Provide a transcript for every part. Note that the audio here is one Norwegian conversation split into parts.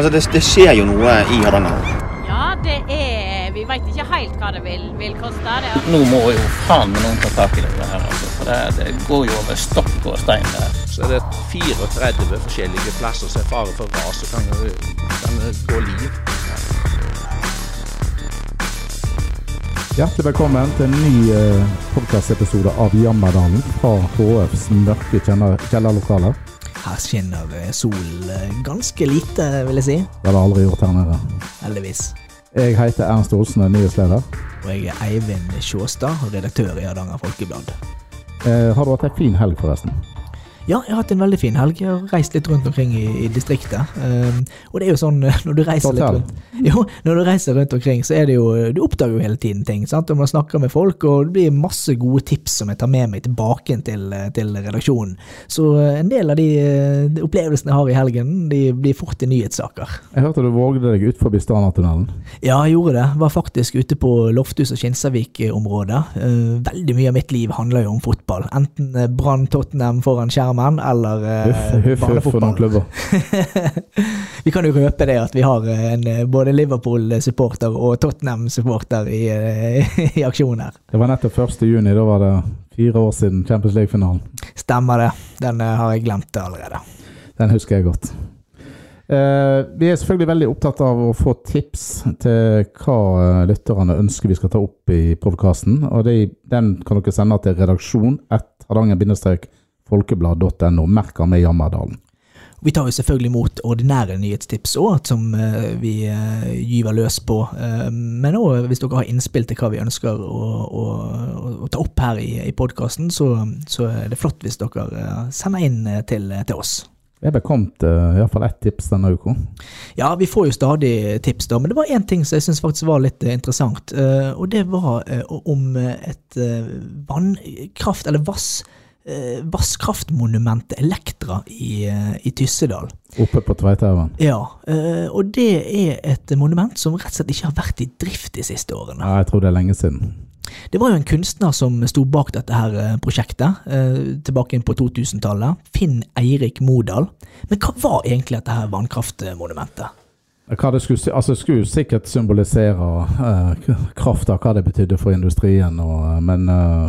Altså, det, det skjer jo noe i Hardanger. Ja, det er Vi veit ikke helt hva det vil, vil koste. Det. Nå må jo faen meg noen ta tak i dette her, altså. For det, det går jo over stokk og stein der. Så er det 34 forskjellige plasser som er fare for ras, og kan, kan gå liv. Hjertelig velkommen til en ny eh, podkastepisode av Jammerdalen fra HFs mørke kjellerlokaler. Her skinner sol solen eh, ganske lite, vil jeg si. Det har det aldri gjort her nede. Heldigvis. Jeg heter Ernst Olsen, er nyhetsleder. Og jeg er Eivind Sjåstad, redaktør i Hardanger Folkeblad. Eh, har du hatt ei en fin helg, forresten? Ja, jeg har hatt en veldig fin helg. Jeg har reist litt rundt omkring i, i distriktet. Um, og det er jo sånn eh, når du reiser litt rundt Jo, når du reiser rundt omkring, så er det jo Du oppdager jo hele tiden ting. sant? Og man snakker med folk, og det blir masse gode tips som jeg tar med meg tilbake til, eh, til redaksjonen. Så eh, en del av de, eh, de opplevelsene jeg har i helgen, de blir fort til nyhetssaker. Jeg hørte du vågde deg ut forbi Stranatunnelen. Ja, jeg gjorde det. Var faktisk ute på Lofthus og Kinsarvik-området. Uh, veldig mye av mitt liv handler jo om fotball. Enten eh, Brann Tottenham foran skjermen, eller Huff, huff, huff barnefotball. vi kan jo røpe det at vi har eh, en, eh, både Liverpool-supporter og Tottenham-supporter i, i aksjon her. Det var nettopp 1. juni, da var det fire år siden Champions League-finalen. Stemmer det. Den har jeg glemt allerede. Den husker jeg godt. Vi er selvfølgelig veldig opptatt av å få tips til hva lytterne ønsker vi skal ta opp i podkasten. Og det, den kan dere sende til redaksjon 1 hardanger-folkeblad.no. Merk med Jammerdalen. Vi tar jo selvfølgelig imot ordinære nyhetstips òg, som eh, vi eh, gyver løs på. Eh, men òg hvis dere har innspill til hva vi ønsker å, å, å ta opp her i, i podkasten, så, så er det flott hvis dere sender inn til, til oss. Vi har kommet uh, iallfall ett tips denne uka. Ja, vi får jo stadig tips, da, men det var én ting som jeg syns faktisk var litt interessant. Og det var om et vannkraft, eller vass, eh, vasskraftmonumentet Elektra i, eh, i Tyssedal. Oppe på Tveitaugen. Ja, eh, og det er et monument som rett og slett ikke har vært i drift de siste årene. Ja, jeg tror det er lenge siden. Det var jo en kunstner som sto bak dette her eh, prosjektet, eh, tilbake inn på 2000-tallet. Finn Eirik Modal. Men hva var egentlig dette her vannkraftmonumentet? Hva det skulle, altså skulle sikkert symbolisere uh, krafta, hva det betydde for industrien. Og, men eh,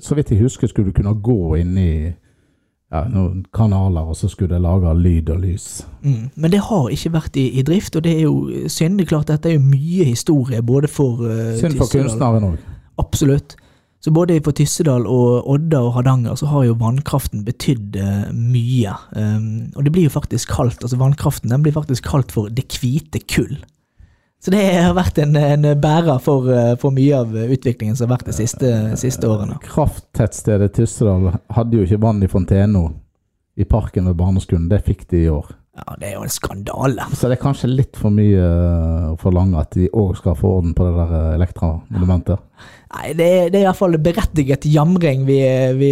så vidt jeg husker, skulle du kunne gå inn i ja, noen kanaler, og så skulle det lage lyd og lys. Mm. Men det har ikke vært i, i drift, og det er jo synd. Det er klart Dette er jo mye historie, både for uh, Synd for kunstneren òg. Absolutt. Så både for Tyssedal og Odda og Hardanger så har jo vannkraften betydd eh, mye. Um, og det blir jo faktisk kalt, altså vannkraften den blir faktisk kalt for det hvite kull. Så det har vært en, en bærer for, eh, for mye av utviklingen som har vært de siste, siste årene. Krafttettstedet Tyssedal hadde jo ikke vann i fontena i parken ved barneskolen. Det fikk de i år. Ja, Det er jo en skandale. Så det er kanskje litt for mye eh, å forlange at de òg skal få orden på det der eh, Elektra-monumentet. Nei, det er, det er iallfall berettiget jamring vi, vi,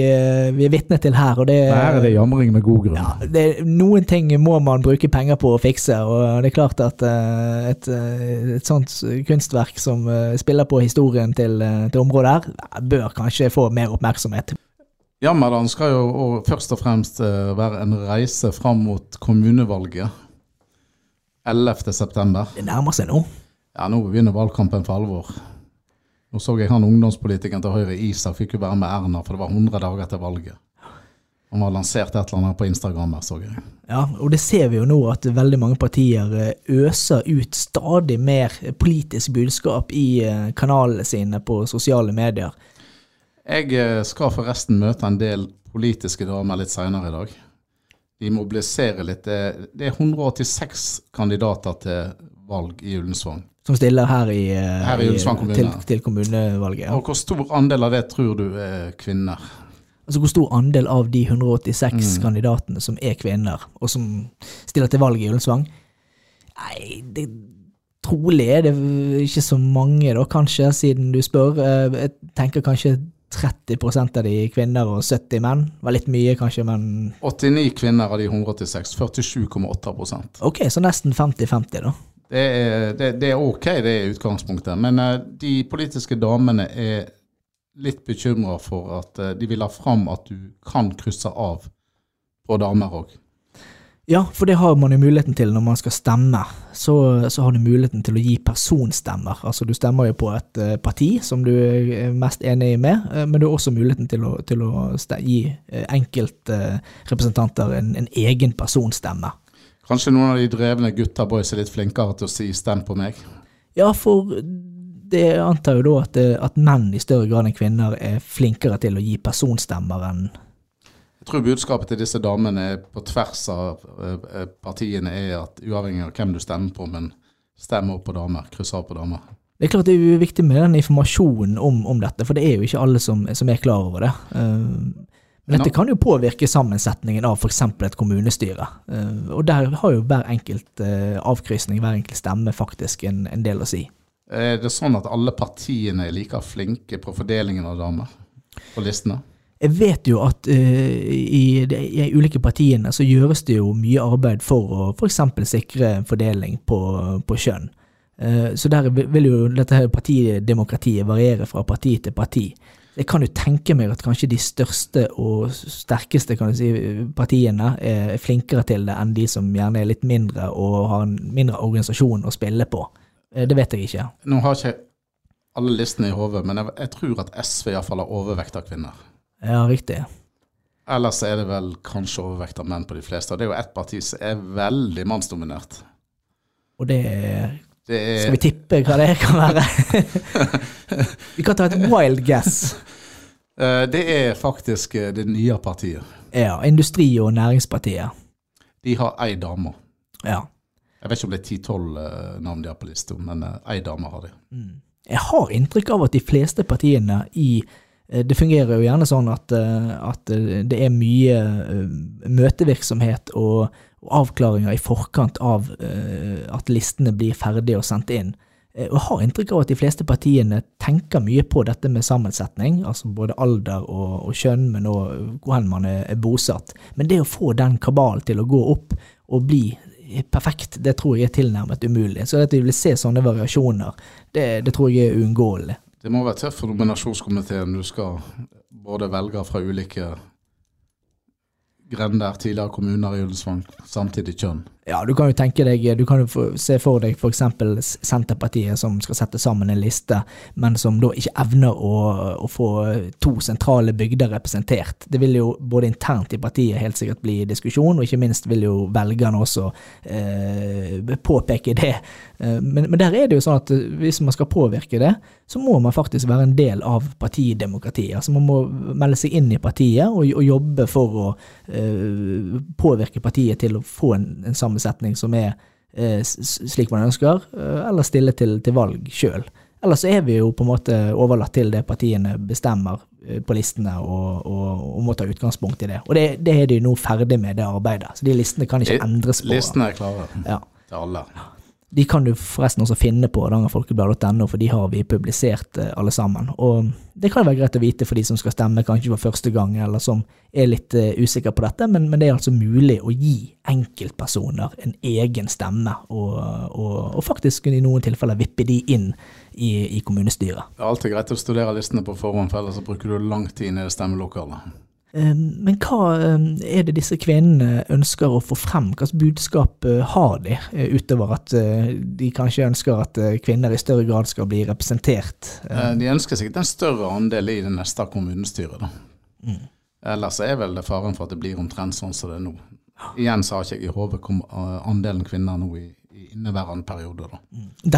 vi er vitne til her. og det Her er det jamring med god grunn. Ja, det, noen ting må man bruke penger på å fikse, og det er klart at eh, et, eh, et sånt kunstverk som eh, spiller på historien til, eh, til området her, eh, bør kanskje få mer oppmerksomhet. Jammerdalen skal jo og først og fremst eh, være en reise fram mot kommunevalget 11. september. Det nærmer seg nå. Ja, nå begynner valgkampen for alvor. Nå så jeg han ungdomspolitikeren til Høyre, Isak, fikk jo være med Erna, for det var 100 dager til valget. Han har lansert et eller annet på Instagram, her, så jeg. Ja, og det ser vi jo nå at veldig mange partier eh, øser ut stadig mer politisk budskap i eh, kanalene sine på sosiale medier. Jeg eh, skal forresten møte en del politiske damer litt seinere i dag. De mobiliserer litt. Det er 186 kandidater til valg i Ullensvang. Som stiller her i, eh, Her i Ullensvang kommune. til, til kommunevalget. Ja. Og hvor stor andel av det tror du er kvinner? Altså Hvor stor andel av de 186 Mm. kandidatene som er kvinner, og som stiller til valg i Ullensvang? Nei, det trolig er det ikke så mange, da, kanskje, siden du spør. Eh, Jeg tenker kanskje 30% av de kvinner og 70 menn. Var litt mye, kanskje, men 89 kvinner av de 186. 47,8% ok, så nesten 50-50, da. det er, det, det er ok, det er utgangspunktet. Men uh, de politiske damene er litt bekymra for at uh, de vil ha fram at du kan krysse av på damer òg. Ja, for det har man jo muligheten til når man skal stemme. Så, så har du muligheten til å gi personstemmer. Altså du stemmer jo på et eh, parti som du er mest enig med, eh, men du har også muligheten til å, til å gi eh, enkeltrepresentanter en, en egen personstemme. Kanskje noen av de drevne gutta boys er litt flinkere til å si 'stem på meg'? Ja, for det antar jo da at, at menn i større grad enn kvinner er flinkere til å gi personstemmer enn tror budskapet til disse damene på tvers av eh, eh, partiene er at uavhengig av hvem du stemmer på, men stem opp på damer. Kryss av på damer. Det er klart det er viktig med den informasjonen om, om dette, for det er jo ikke alle som, som er klar over det. Eh, Men dette kan jo påvirke sammensetningen av f.eks. et kommunestyre. Og der har jo hver enkelt avkrysning, hver enkelt stemme, faktisk en, en del å si. Er det sånn at alle partiene er like flinke på fordelingen av damer på listene? Jeg vet jo at uh, i de i ulike partiene så gjøres det jo mye arbeid for å f.eks. sikre fordeling på, på kjønn. Uh, så der vil jo dette her partidemokratiet variere fra parti til parti. Jeg kan jo tenke meg at kanskje de største og sterkeste si, partiene er flinkere til det enn de som gjerne er litt mindre og har en mindre organisasjon å spille på. Eh, Det vet jeg ikke. Nå har ikke alle listene i hodet, men jeg, jeg tror at SV iallfall har overvekt av kvinner. Ja, riktig. Ellers er det vel kanskje overvekt av menn på de fleste. Og det er jo ett parti som er veldig mannsdominert. Og det er Det Skal vi er, tippe hva det kan være? vi kan ta et wild guess. eh, det er faktisk eh, det nye partiet. Ja, Industri- og Næringspartiet. De har ei dame. Ja. Jeg vet ikke om det er ti-tolv navn de har på lista, men eh, ei dame har de. Jeg har inntrykk av at de fleste partiene i eh, Det fungerer jo gjerne sånn at, eh, at eh, det er mye eh, møtevirksomhet og, og avklaringer i forkant av eh, at listene blir ferdige og sendt inn. Eh, jeg har inntrykk av at de fleste partiene tenker mye på dette med sammensetning, altså både alder og, og kjønn, men òg hvor man er, er bosatt. Men det å få den kabalen til å gå opp og bli perfekt, det tror jeg er tilnærmet umulig. Så at vi vil se sånne variasjoner, det, det tror jeg er uunngåelig. Det må være tøft for nominasjonskomiteen. Du skal både velge fra ulike grender, tidligere kommuner i Ullensvang, samtidig kjønn. Ja, du kan jo tenke deg, du kan jo se for deg eksempel Senterpartiet som skal sette sammen en liste, men som da ikke evner å, å få to sentrale bygder representert. Det vil jo både internt i partiet helt sikkert bli diskusjon, og ikke minst vil jo velgerne også eh, påpeke det. Eh, men, men der er det jo sånn at eh, hvis man skal påvirke det, så må man faktisk være en del av partidemokratiet. Altså man må melde seg inn i partiet og, og jobbe for å eh, påvirke partiet til å få en, en sammensetning som er eh, slik man ønsker, eh, eller stille til, til valg sjøl. Ellers er vi jo på en måte overlatt til det partiene bestemmer eh, på listene, og, og, og må ta utgangspunkt i det. Og det, det er de nå ferdig med, det arbeidet. Så de listene kan ikke endres på. Listene er klare Ja. til alle. De kan du forresten også finne på hardangerfolkeblad.no, for de har vi publisert eh, alle sammen. Og det kan være greit å vite for de som skal stemme kanskje for første gang, eller som er litt uh, usikre på dette, men, men det er altså mulig å gi enkeltpersoner en egen stemme, og, og, og faktisk i noen tilfeller vippe de inn i, i kommunestyret. Det er alltid greit å studere listene på forhånd, for ellers bruker du lang tid nede i stemmelokalet. Eh, Men hva eh, er det disse kvinnene ønsker å få frem? Slags budskap eh, har de, eh, utover at eh, de kanskje ønsker at kvinner i større grad skal bli representert? De ønsker sikkert en større andel i det neste kommunestyret. Mm. Ellers er vel det faren for at det blir omtrent sånn som det er nå. Igjen så har ikke jeg i hodet andelen kvinner nå i inneværende periode. da.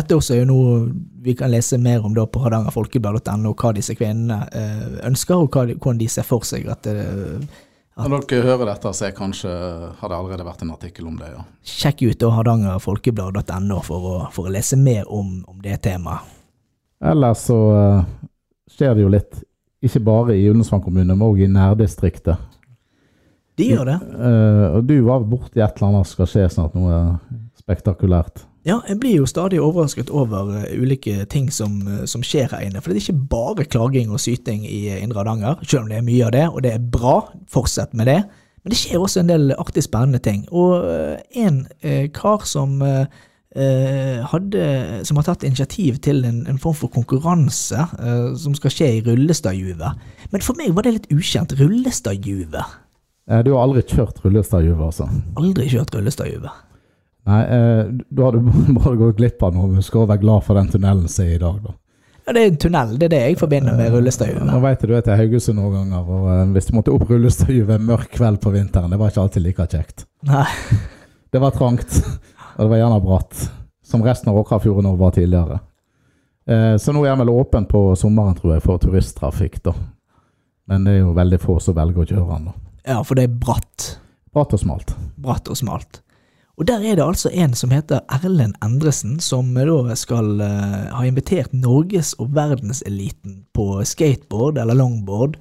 Dette også er jo noe vi kan lese mer om da på hardangerfolkeblad.no, hva disse kvinnene eh, ønsker, og hva de, hvordan de ser for seg at at Når dere hører dette, så er kanskje, har det allerede vært en artikkel om det. ja. Sjekk ut da hardangerfolkeblad.no for, for å lese mer om, om det temaet. Ellers så eh, skjer det jo litt, ikke bare i Ullensvang kommune, men òg i nærdistriktet. De gjør det. Eh, og du var borti et eller annet som skal skje snart, noe spektakulært. Ja, jeg blir jo stadig overrasket over eh, ulike ting som, eh, som skjer her inne. For det er ikke bare klaging og syting i eh, Indre Hardanger, selv om det er mye av det, og det er bra. Fortsett med det. Men det skjer også en del artig spennende ting. Og en eh, kar som eh, hadde, som har tatt initiativ til en, en form for konkurranse eh, som skal skje i Rullestadjuvet. Men for meg var det litt ukjent. Rullestadjuvet. Eh, Du har aldri kjørt Rullestad-Juve, altså? Aldri kjørt rullestadjuve. Nei, eh, da har du bare gått glipp av noe. Du skal være glad for den tunnelen som er i dag, da. Ja, det er en tunnel. Det er det jeg forbinder med rullestøyene. Nå vet du, jeg er Haugesund noen ganger, og eh, hvis du måtte opp rullestøyet ved en mørk kveld på vinteren, det var ikke alltid like kjekt. Nei. Det var trangt, og det var gjerne bratt, som resten av Åkrafjorden òg var tidligere. Eh, Så nå er den vel åpen på sommeren, tror jeg, for turisttrafikk, da. Men det er jo veldig få som velger å kjøre den, da. Ja, for det er bratt. Bratt og smalt. bratt og smalt. Og der er det altså en som heter Erlend Endresen, som da skal uh, ha invitert norges- og verdenseliten på skateboard eller longboard,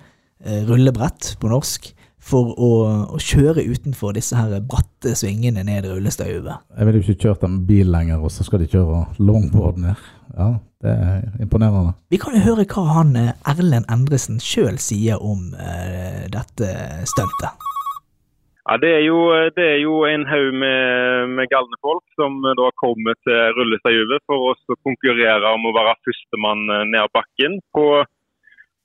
uh, rullebrett på norsk, for å, å kjøre utenfor disse her bratte svingene ned Rullestadjuvet. Jeg ville ikke kjørt den bil lenger, og så skal de kjøre longboard ned. Ja, det er imponerende. Vi kan jo høre hva han eh, Erlend Endresen sjøl sier om uh, dette stuntet. Ja, det er jo, det er jo en haug med, med galne folk som da kommer til Rullestadjuvet for oss å konkurrere om å være førstemann ned bakken på,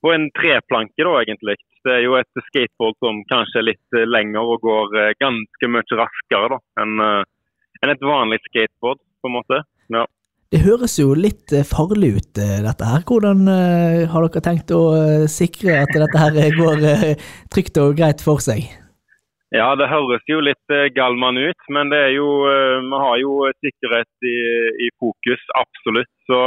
på en treplanke, da egentlig. Det er jo et skateboard som kanskje er litt lengre og går eh, ganske mye raskere da, enn en et vanlig skateboard, på en måte. Ja. Det høres jo litt eh, farlig ut, eh, dette her. Hvordan eh, har dere tenkt å eh, sikre at dette her eh, går eh, trygt og greit for seg? Ja, det høres jo litt Galman galmann ut, men det er jo, eh, vi har jo sikkerhet i, i fokus, absolutt. Så,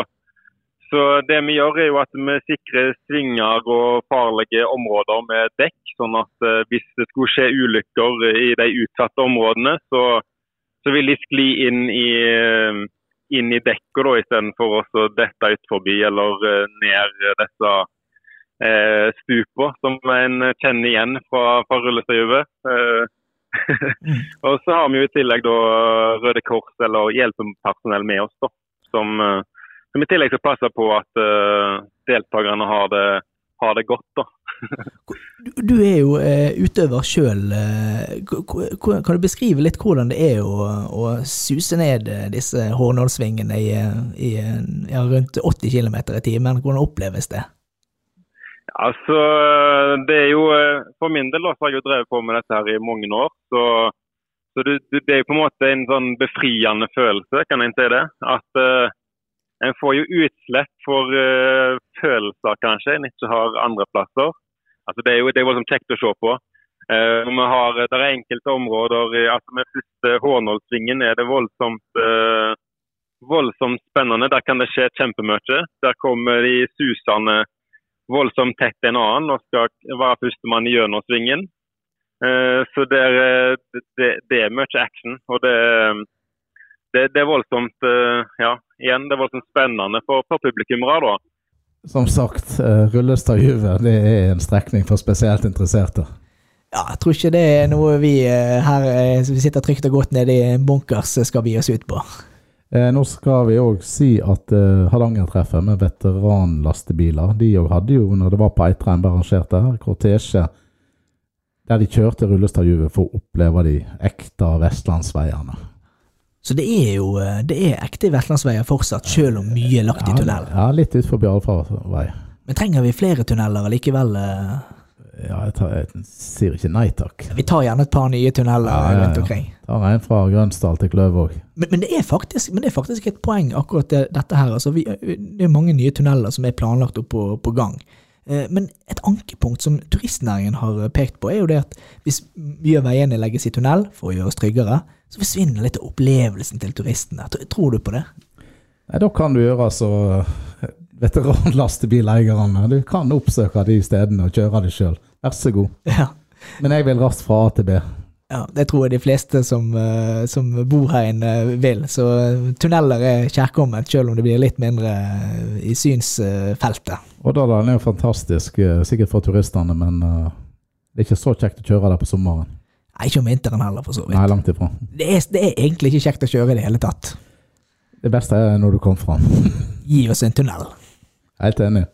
så det vi gjør er jo at vi sikrer svinger og farlige områder med dekk, sånn at eh, hvis det skulle skje ulykker i de utsatte områdene, så, så vil de skli inn i, eh, inn i dekket istedenfor å dette ut forbi eller eh, ned disse eh, stupa som en kjenner igjen fra, fra rullestøyvet. Eh, og så har vi jo i tillegg da Røde Kors eller hjelpepersonell med oss, da, som, eh, som i tillegg skal passe på at eh, deltakerne har det, har det godt. da. Du, er jo utøver sjøl. Kan du beskrive litt hvordan det er å, å suse ned disse Hårnålsvingene i, i ja, rundt 80 km i timen? Hvordan oppleves det? Altså, det er jo eh, For min del da, så har jeg jo drevet på med dette her i mange år. Så, så det, det er jo på en måte en sånn befriende følelse, kan en si det. At uh, en får jo utslett for uh, følelser kanskje en ikke har andre plasser. Altså, det er jo det er voldsomt kjekt å se på. Uh, vi har, det er enkelte områder altså Med første Hårnålsvingen er det voldsomt voldsomt spennende. Der kan det skje kjempemye. Der kommer de susende voldsomt tett en annen og skal være førstemann gjennom svingen. Eh, så det er, eh, det, det er mye action. Og det, det, det er voldsomt eh, Ja, igjen, det er voldsomt spennende for, for publikummere, da. Som sagt, eh, Rullestad-Juve det er en strekning for spesielt interesserte. Ja, jeg tror ikke det er noe vi her som vi sitter trygt og godt nede i en bunkers skal vi oss ut på. Eh, nå skal vi òg si at eh, Hardangertreffet med veteranlastebiler De òg hadde jo, når det var på Eitrheim arrangert der, kortesje der de kjørte Rullestad-Juve for å oppleve de ekte vestlandsveiene. Så det er jo eh, det er ekte vestlandsveier fortsatt, selv om mye er lagt i tunnel. Ja, litt utenfor Bjarlfarvei. Men trenger vi flere tunneler allikevel? eh? Ja, jeg, tar, jeg sier ikke nei takk. Vi tar gjerne et par nye tunneler Ja, ja, ja. rundt omkring. Tar en fra Grønsdal til Kløvåg. Men, men, det faktisk, men det er faktisk et poeng, akkurat det, dette her. Altså, vi, det er mange nye tunneler som er planlagt opp på, på gang. Eh, Men et ankepunkt som turistnæringen har pekt på, er jo det at hvis mye av veiene legges i tunnel for å gjøre oss tryggere, så forsvinner litt av opplevelsen til turistene. Tror du på det? Nei, da kan du gjøre så veteranlastebileierne. Du kan oppsøke de stedene og kjøre det sjøl. Vær så god. Ja. Men jeg vil raskt fra A til B. Ja, det tror jeg de fleste som, eh, som bor her inne vil. Så eh, tunneler er kjærkomment, selv om det blir litt mindre eh, i synsfeltet. Årdalen er jo fantastisk, sikkert for turistene, men det er ikke så kjekt å kjøre der på sommeren. Nei, ikke om vinteren heller, for så vidt. Nei, langt ifra. Det er, det er egentlig ikke kjekt å kjøre i det hele tatt. Det beste er når du kommer fram. Gi oss en tunnel. Helt enig.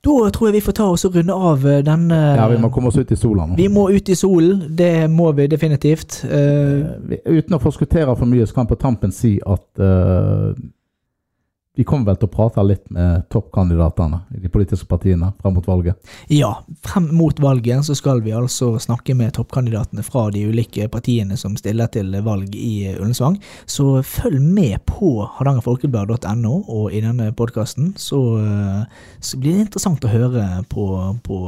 Da tror jeg vi får ta oss og runde av eh, denne Ja, vi må komme oss ut i sola nå. Vi må ut i solen, det må vi definitivt. Eh, Eh, Uten å forskuttere for mye, så kan jeg på tampen si at eh, de kommer vel til å prate litt med toppkandidatene i de politiske partiene frem mot valget? Ja, frem mot valget så skal vi altså snakke med toppkandidatene fra de ulike partiene som stiller til valg i Ullensvang. Så følg med på hardangerfolkeblad.no og i denne podkasten, så, eh, så blir det interessant å høre på, på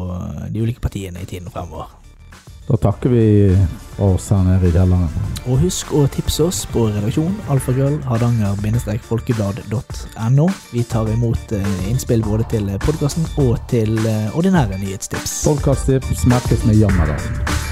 de ulike partiene i tiden fremover. Da takker vi for oss her nede i kjelleren. Og husk å tipse oss på redaksjon alfakrøll hardanger-folkeblad.no. Vi tar imot eh, innspill både til podkasten og til eh, ordinære nyhetstips. Podkasttips merkes med Jammerdalen.